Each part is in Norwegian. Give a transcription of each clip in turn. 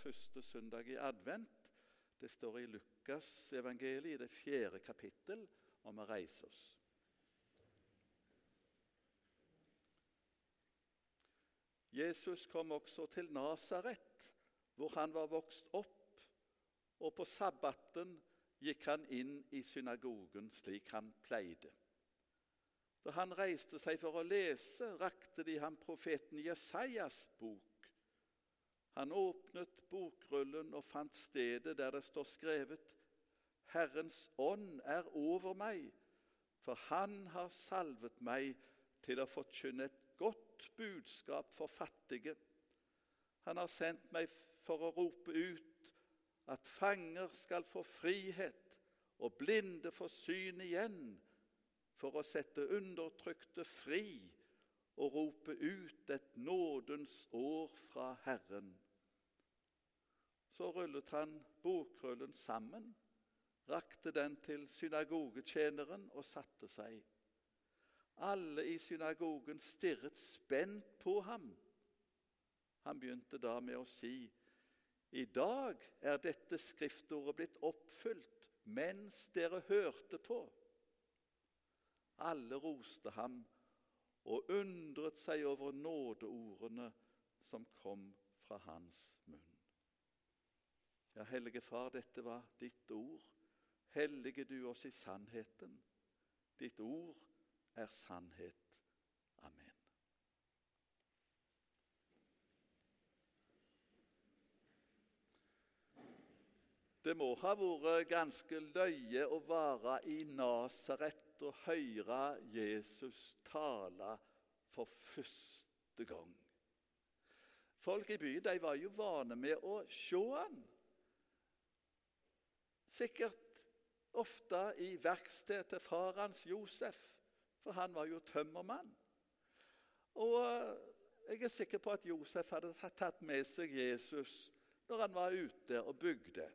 første søndag i advent. Det står i Lukas evangeliet i det fjerde kapittel om å reise oss. Jesus kom også til Nasaret, hvor han var vokst opp, og på sabbaten gikk han inn i synagogen slik han pleide. Da han reiste seg for å lese, rakte de ham profeten Jesajas bok. Han åpnet bokrullen og fant stedet der det står skrevet:" Herrens ånd er over meg, for han har salvet meg til å forkynne et godt budskap for fattige. Han har sendt meg for å rope ut at fanger skal få frihet og blinde få syn igjen, for å sette undertrykte fri og rope ut nådens fra Herren. Så rullet han bokrullen sammen, rakte den til synagogetjeneren og satte seg. Alle i synagogen stirret spent på ham. Han begynte da med å si, i dag er dette skriftordet blitt oppfylt mens dere hørte på. Alle roste ham og undret seg over nådeordene som kom fra hans munn. Ja, Hellige Far, dette var ditt ord. Hellige du oss i sannheten. Ditt ord er sannhet. Amen. Det må ha vært ganske løye å være i Nasaret og høre Jesus tale for første gang. Folk i byen de var jo vane med å se han. Sikkert ofte i verkstedet til far hans Josef, for han var jo tømmermann. Og jeg er sikker på at Josef hadde tatt med seg Jesus når han var ute og bygde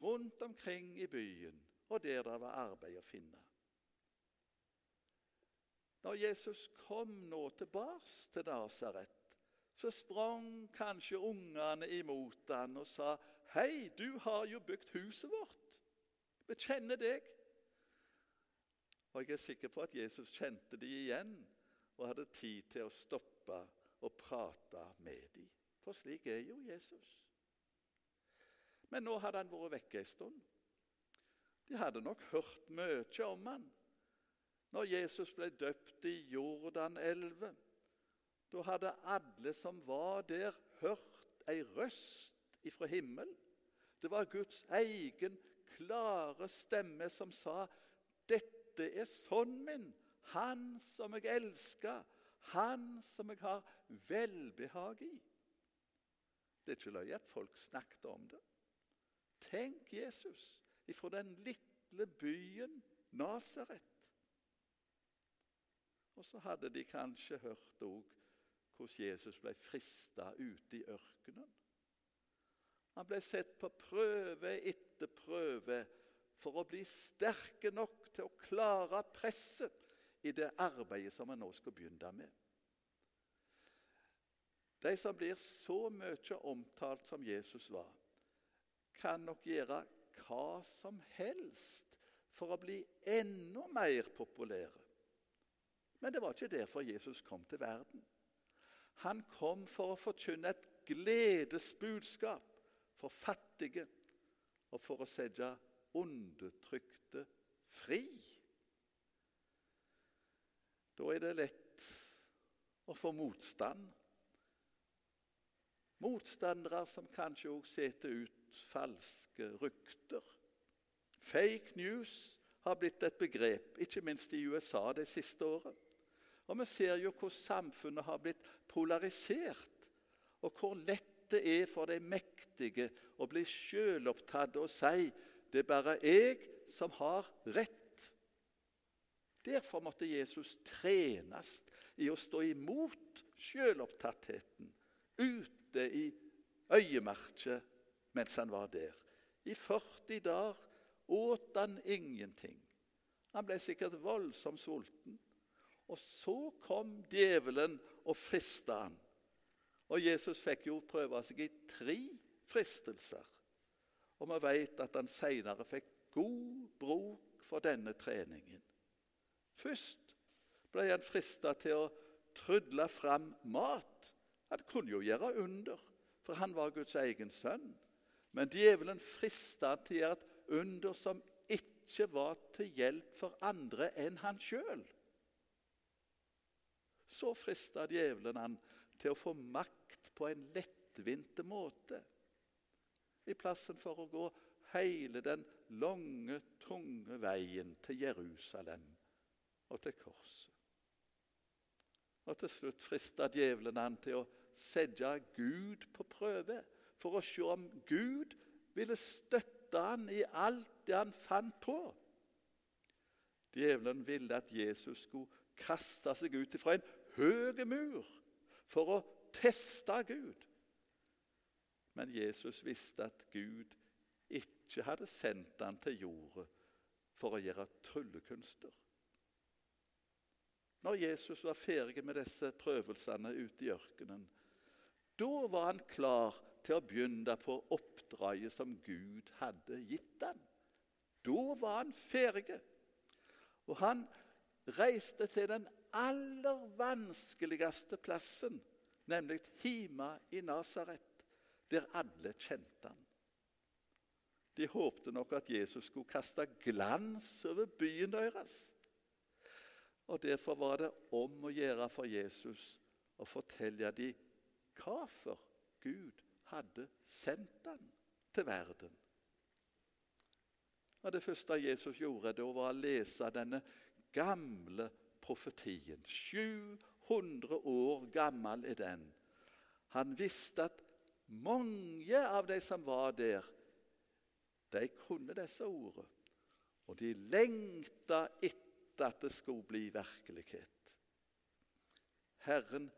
rundt omkring i byen og der det var arbeid å finne. Når Jesus kom nå tilbake til Nasaret, så sprang kanskje ungene imot han og sa, 'Hei, du har jo bygd huset vårt. Vi kjenner deg.' Og Jeg er sikker på at Jesus kjente de igjen og hadde tid til å stoppe og prate med dem. For slik er jo Jesus. Men nå hadde han vært vekke en stund. De hadde nok hørt mye om han. Når Jesus ble døpt i Jordanelven, da hadde alle som var der, hørt ei røst ifra himmelen. Det var Guds egen klare stemme som sa, 'Dette er sønnen min, han som jeg elsker, han som jeg har velbehag i.' Det er ikke løye at folk snakket om det. Tenk Jesus ifra den lille byen Nasaret. Og så hadde de kanskje hørt òg hvordan Jesus ble frista ute i ørkenen. Han ble sett på prøve etter prøve for å bli sterke nok til å klare presset i det arbeidet som han nå skal begynne med. De som blir så mye omtalt som Jesus var, kan nok gjøre hva som helst for å bli enda mer populære. Men det var ikke derfor Jesus kom til verden. Han kom for å forkynne et gledesbudskap for fattige og for å sette undertrykte fri. Da er det lett å få motstand. Motstandere som kanskje også setter ut falske rykter. Fake news har blitt et begrep, ikke minst i USA det siste året. Og Vi ser jo hvordan samfunnet har blitt polarisert, og hvor lett det er for de mektige å bli sjølopptatt og si det er bare jeg som har rett. Derfor måtte Jesus trenes i å stå imot sjølopptattheten ute i øyemarkedet mens han var der. I 40 dager åt han ingenting. Han ble sikkert voldsomt sulten. Og så kom djevelen og frista han. Og Jesus fikk jo prøve seg i tre fristelser. Og vi vet at han senere fikk god bruk for denne treningen. Først ble han frista til å trudle fram mat. Han kunne jo gjøre under, for han var Guds egen sønn. Men djevelen frista han til å gjøre et under som ikke var til hjelp for andre enn han sjøl. Så frista djevelen han til å få makt på en lettvinte måte. I plassen for å gå hele den lange, tunge veien til Jerusalem og til korset. Og til slutt frista djevelen han til å sette Gud på prøve for å se om Gud ville støtte han i alt det han fant på. Djevelen ville at Jesus skulle kaste seg ut ifra en høy mur for å teste Gud. Men Jesus visste at Gud ikke hadde sendt han til jorda for å gjøre tryllekunster. Når Jesus var ferdig med disse prøvelsene ute i ørkenen, da var han klar til å begynne på oppdraget som Gud hadde gitt ham. Da var han ferdig. Og han reiste til den aller vanskeligste plassen, nemlig Hima i Nasaret, der alle kjente han. De håpte nok at Jesus skulle kaste glans over byen deres. Og Derfor var det om å gjøre for Jesus å fortelle dem hvorfor Gud hadde sendt ham til verden. Og Det første Jesus gjorde, da var å lese denne gamle profetien. 700 år gammel er den. Han visste at mange av de som var der, de kunne disse ordene. Og de lengta etter at det skulle bli virkelighet. Herren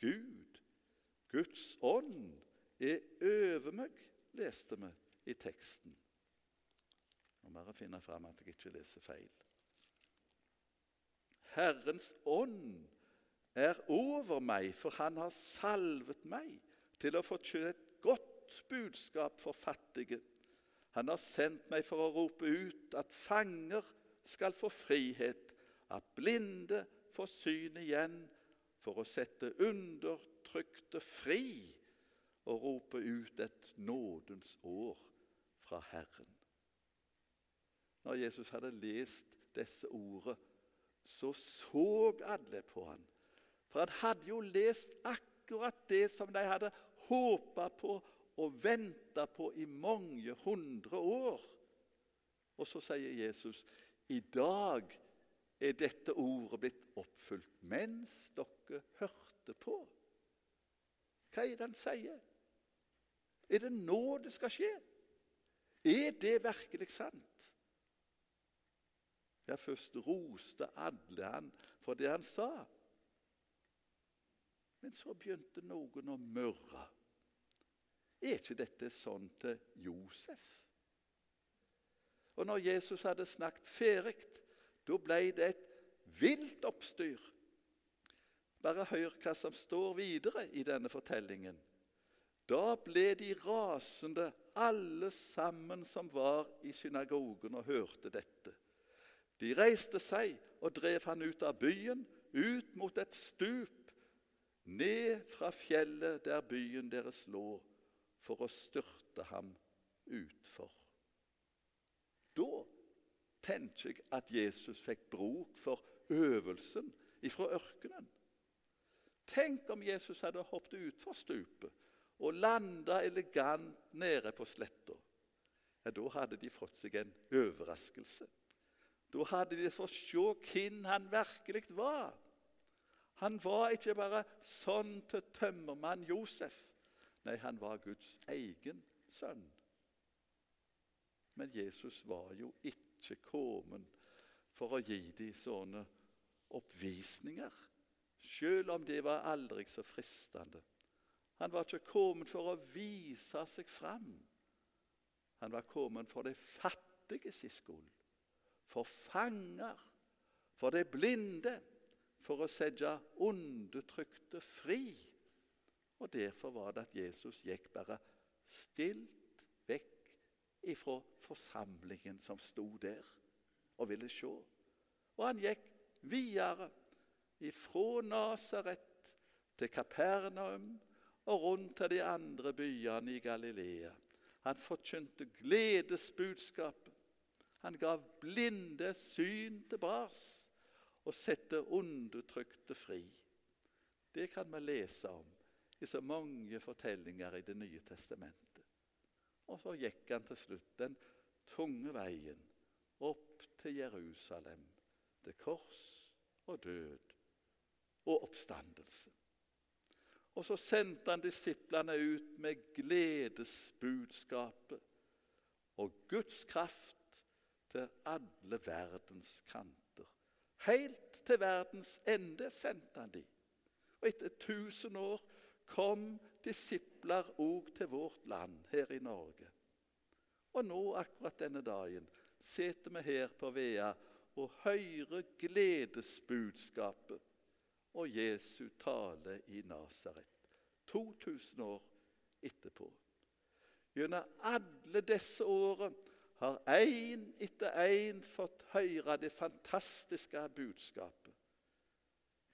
Gud, Guds ånd, er over meg, leste vi i teksten. Nå må jeg finne fram at jeg ikke leser feil. Herrens ånd er over meg, for han har salvet meg til å forkynne et godt budskap for fattige. Han har sendt meg for å rope ut at fanger skal få frihet, at blinde får syn igjen, for å sette undertrykte fri og rope ut et nådens år fra Herren. Når Jesus hadde lest disse ordene, så så alle på han. For han hadde jo lest akkurat det som de hadde håpa på og venta på i mange hundre år. Og så sier Jesus i dag er dette ordet blitt oppfylt mens dere hørte på. Hva er det han sier? Er det nå det skal skje? Er det virkelig sant? Ja, først roste alle han for det han sa. Men så begynte noen å murre. Er ikke dette sånn til Josef? Og når Jesus hadde snakket ferdig, da ble det et vilt oppstyr. Bare hør hva som står videre i denne fortellingen. Da ble de rasende, alle sammen som var i synagogen og hørte dette. De reiste seg og drev han ut av byen, ut mot et stup, ned fra fjellet der byen deres lå, for å styrte ham utfor. Da tenker jeg at Jesus fikk bruk for øvelsen ifra ørkenen. Tenk om Jesus hadde hoppet utfor stupet og landa elegant nede på sletta. Ja, da hadde de fått seg en overraskelse. Da hadde de fått se hvem han virkelig var. Han var ikke bare sønn til tømmermann Josef. Nei, han var Guds egen sønn. Men Jesus var jo ikke kommet for å gi dem sånne oppvisninger, selv om det var aldri så fristende. Han var ikke kommet for å vise seg fram. Han var kommet for de fattiges skyld for fanger, for de blinde, for å sette undertrykte fri. Og Derfor var det at Jesus gikk bare stilt vekk ifra forsamlingen som sto der og ville se. Og han gikk videre ifra Nasaret til Kapernaum og rundt til de andre byene i Galilea. Han forkynte gledesbudskapet. Han gav blinde syn tilbake og sette undertrykte fri. Det kan vi lese om i så mange fortellinger i Det nye testamentet. Og så gikk han til slutt den tunge veien opp til Jerusalem, til kors og død og oppstandelse. Og så sendte han disiplene ut med gledesbudskapet og Guds kraft til alle verdens kanter. Helt til verdens ende sendte han de. Og etter tusen år kom disipler òg til vårt land, her i Norge. Og nå, akkurat denne dagen, sitter vi her på Vea og hører gledesbudskapet og Jesu tale i Nasaret. 2000 år etterpå. Gjennom alle disse årene har én etter én fått høre det fantastiske budskapet.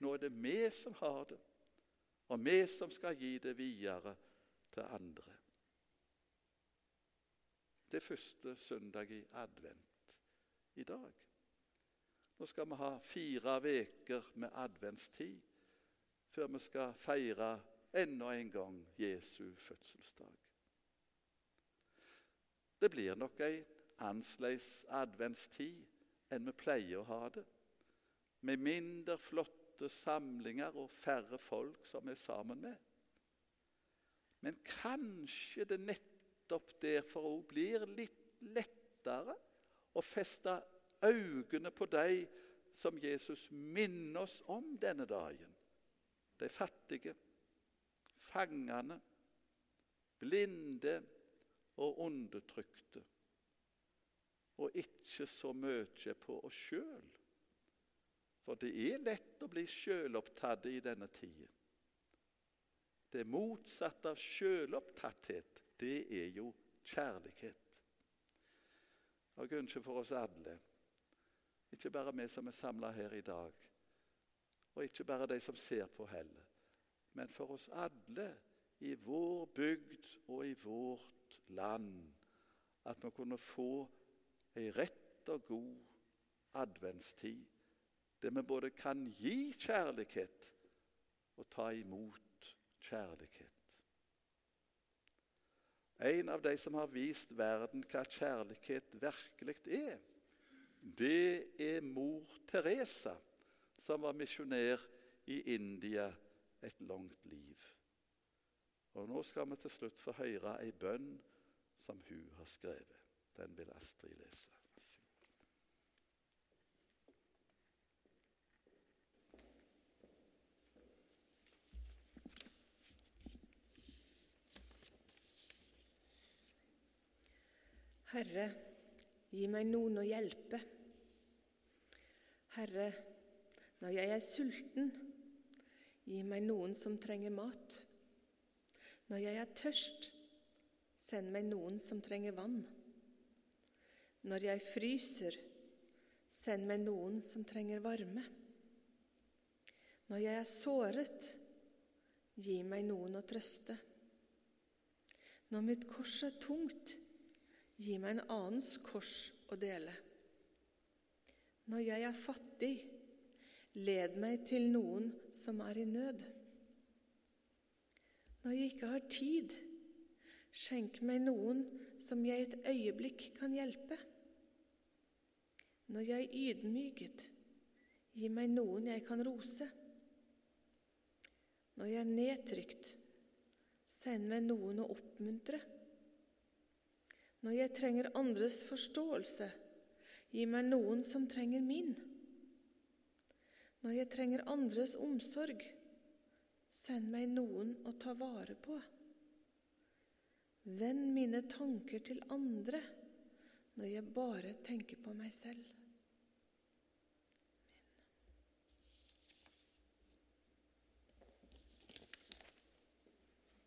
Nå er det vi som har det, og vi som skal gi det videre til andre. Det er første søndag i advent i dag. Nå skal vi ha fire uker med adventstid før vi skal feire enda en gang Jesu fødselsdag. Det blir nok ei annerledes adventstid enn vi pleier å ha det, med mindre flotte samlinger og færre folk som vi er sammen med. Men kanskje det nettopp derfor òg blir litt lettere å feste øynene på de som Jesus minner oss om denne dagen. De fattige, fangene, blinde og undertrykte. Og ikke så mye på oss sjøl. For det er lett å bli sjølopptatt i denne tida. Det motsatte av sjølopptatthet, det er jo kjærlighet. Og ønsker for oss alle ikke bare vi som er samla her i dag, og ikke bare de som ser på heller, men for oss alle i vår bygd og i vårt land. At vi kunne få ei rett og god adventstid der vi både kan gi kjærlighet og ta imot kjærlighet. En av de som har vist verden hva kjærlighet virkelig er, det er mor Teresa, som var misjonær i India et langt liv. Og Nå skal vi til slutt få høre ei bønn som hun har skrevet. Den vil Astrid lese. Herre, gi meg noen å hjelpe. Herre, når jeg er sulten, gi meg noen som trenger mat. Når jeg er tørst, send meg noen som trenger vann. Når jeg fryser, send meg noen som trenger varme. Når jeg er såret, gi meg noen å trøste. Når mitt kors er tungt, gi meg en annens kors å dele. Når jeg er fattig, led meg til noen som er i nød. Når jeg ikke har tid, skjenk meg noen som jeg et øyeblikk kan hjelpe. Når jeg er ydmyket, gi meg noen jeg kan rose. Når jeg er nedtrykt, send meg noen å oppmuntre. Når jeg trenger andres forståelse, Gi meg noen som trenger min. Når jeg trenger andres omsorg, send meg noen å ta vare på. Vend mine tanker til andre når jeg bare tenker på meg selv.